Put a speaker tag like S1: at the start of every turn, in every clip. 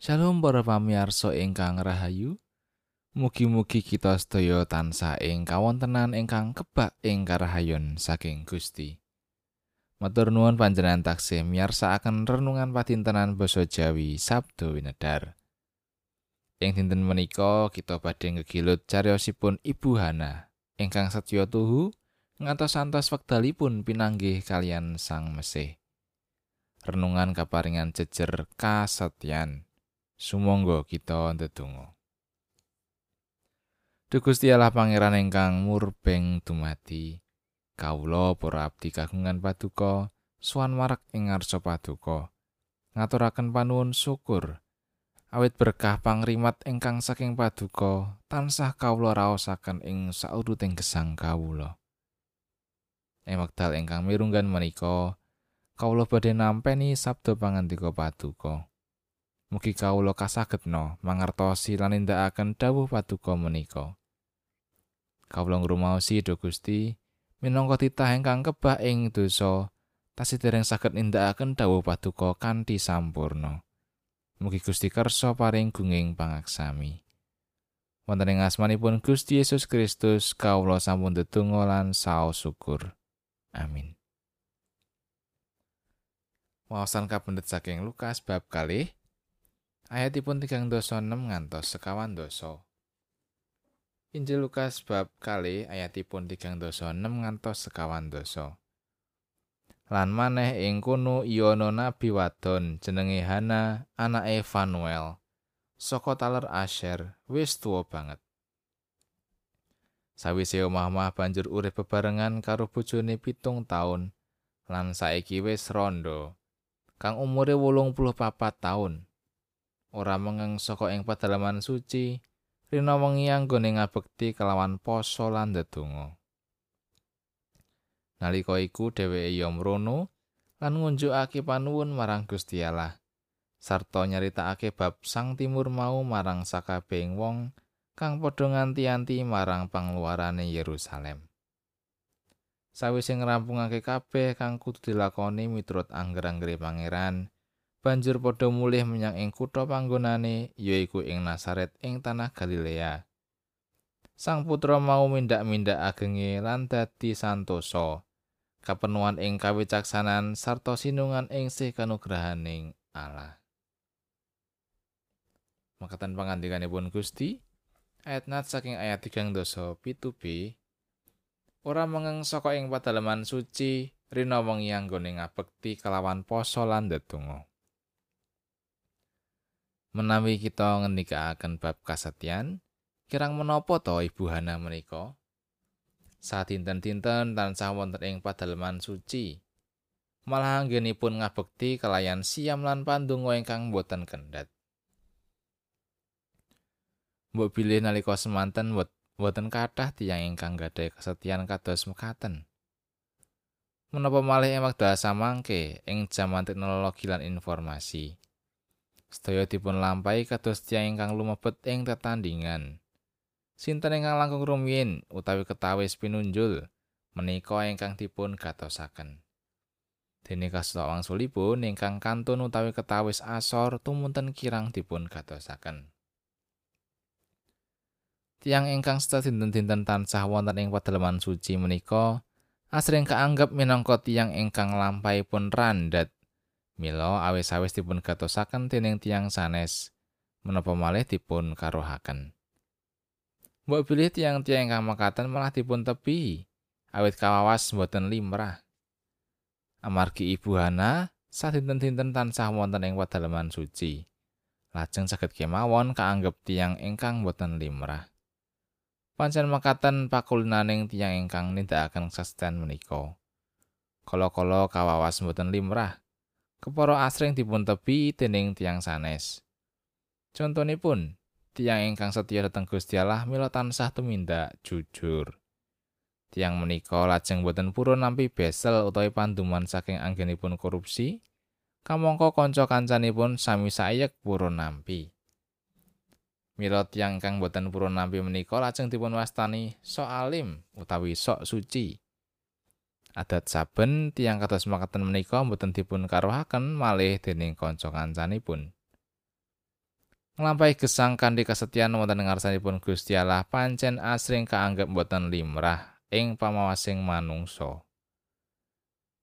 S1: Shalom para pamirsa ingkang rahayu. Mugi-mugi kita sedaya tansah ing kawontenan ingkang kebak ing karahayon saking Gusti. Matur nuwun panjenengan taksih miyarsakaken renungan padintenan basa Jawi Sabdo Winedar. Ing dinten menika kita badhe ngegilut cariyosipun Ibu Hana ingkang setya tuhu ngantos santos wekdalipun pinanggih kalian Sang Mesih. Renungan kaparingan jejer kasetyan. Sumangga kita ndedonga. Duh Gusti Allah Pangeran ingkang murbeng dumati, kawula para abdi kagungan paduka, suwan marak ing ngarsa paduka. Ngaturaken panuwun syukur. Awit berkah pangrimat ingkang saking paduka tansah kawula raosaken ing sauruting gesang kawula. Ing wekdal ingkang mirunggan menika, kawula badhe nampi sabda pangandika paduka. Mugi kawula kasagetna mangertosi lan nindakaken dawuh paduka menika. Kawula ngrumaosi Duh Gusti, minangka titah ingkang kebah ing dosa, tasih dereng saged nindakaken dawuh paduka kanthi sampurna. Mugi Gusti kersa paring gunging pangaksami. Wonten ing asmanipun Gusti Yesus Kristus, kawula sampun ndedonga lan saos syukur. Amin. Wawasan kapendet saking Lukas bab kalih ayatipun tigang dosa 6 ngantos sekawan dosa. Injil Lukas bab kali ayatipun tigang dosa 6 ngantos sekawan dosa. Lan maneh ing kono Iono nabi wadon jenenge Hana anake Fanuel saka taler Asher wis tuwa banget. Sawise omah-omah banjur urip bebarengan karo bojone pitung taun lan saiki wis rondo kang umure wolung puluh papat taun. Ora mengeng saka ing pedalaman suci rina wengi anggone ngabekti kelawan poso lan ndedonga. Nalika iku dheweke ya mrono lan ngunjukake panuwun marang Gusti Allah sarta nyeritakake bab sang timur mau marang sakabehing wong kang padha nganti-anti marang pangluarane Yerusalem. Sawise ngrampungake kabeh kang kudu dilakoni miturut angger-anggere pangeran banjur padha mulih menyang ing kutha panggonane yaiku ing Nasaret ing tanah Galilea. Sang putra mau mindak-mindak agenge lan dadi santosa. Kapenuhan ing kawicaksanan sarta sinungan ing sih kanugrahaning Allah. Makatan pangandikanipun Gusti ayat nat saking ayat 3 dosa B ora mengeng saka ing padalaman suci rina wengi anggone ngabekti kelawan poso lan ndedonga. Menawi kita ngendikaaken bab kasetyan kirang menapa to ibu Hana menika? Saat dinten-dinten tansah wonten ing padaleman suci. Malah anggenipun ngabekti kelayan siam lan pandonga ingkang boten kendhat. Mbok bilih nalika semanten boten kathah tiyang ingkang gadhah kasetyan kados mekaten. Menapa malih ing wekdal samangke ing jaman teknologi lan informasi sedaya dipun lampahi kados tiyang ingkang lumebet ing tetandingan. Sinten ingkang langkung rumiyin utawi ketawis pinunjul menika ingkang dipun gatosaken. Dene kasuta wangsulipun ingkang kantun utawi ketawis asor tumunten kirang dipun gatosaken. Tiang ingkang sedaya dinten-dinten tansah wonten ing pedalaman suci menika asring kaanggep minangka tiang ingkang lampahipun randat Mila awis-awis dipun gatosaken dening tiang sanes menapa malih dipun karohaken. Mbok pilih tiang-tiang ingkang mekaten malah dipun tepi awit kawawas mboten limrah. Amargi Ibu Hana sadinten-dinten tansah wonten ing wedalaman suci. Lajeng saged kemawon kaanggep tiang ingkang boten limrah. Pancen mekaten pakulinaning tiang ingkang nindakaken sastan menika. Kala-kala kawawas mboten limrah. Kepara asring dipun tebi dening tiang sanes. Contonipun, tiang ingkang setya dhateng Gusti Allah mila tansah tumindak jujur. Tiang menika lajeng boten purun nampi besel utawi panduman saking anggenipun korupsi, kamangka kanca kancanipun sami sayek purun nampi. Mila tiang ingkang boten purun nampi menika lajeng dipun wastani sok alim utawi sok suci. Adat saben tiang kados makaten menika mboten dipun karohaken malih dening kanca kancanipun. nglampahi gesang kanthi kasetyan wonten ngarsanipun Gusti Allah pancen asring kaanggep boten limrah ing pamawasing manungsa.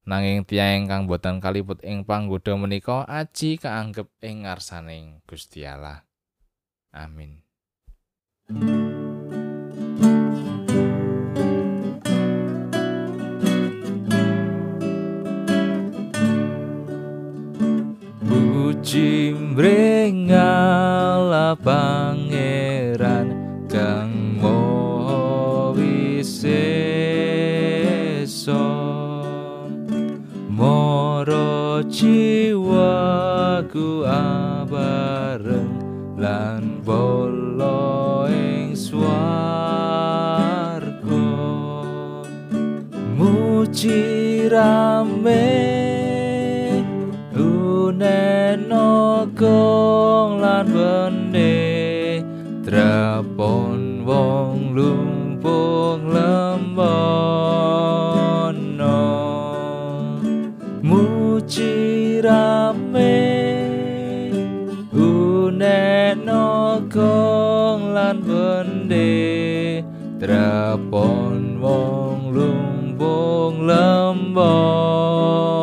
S1: Nanging tiyang ingkang boten kaliput ing panggoda menika aji kaanggep ing ngarsaning Gusti Allah. Amin. Puji mringala pangeran kang moho wiseso moro jiwaku abareng lan bolo ing swarga. Muji rame nenokong lan bende trapon wong lumpung lembono muji rame unenokong lan bende trapon wong lumpung lembono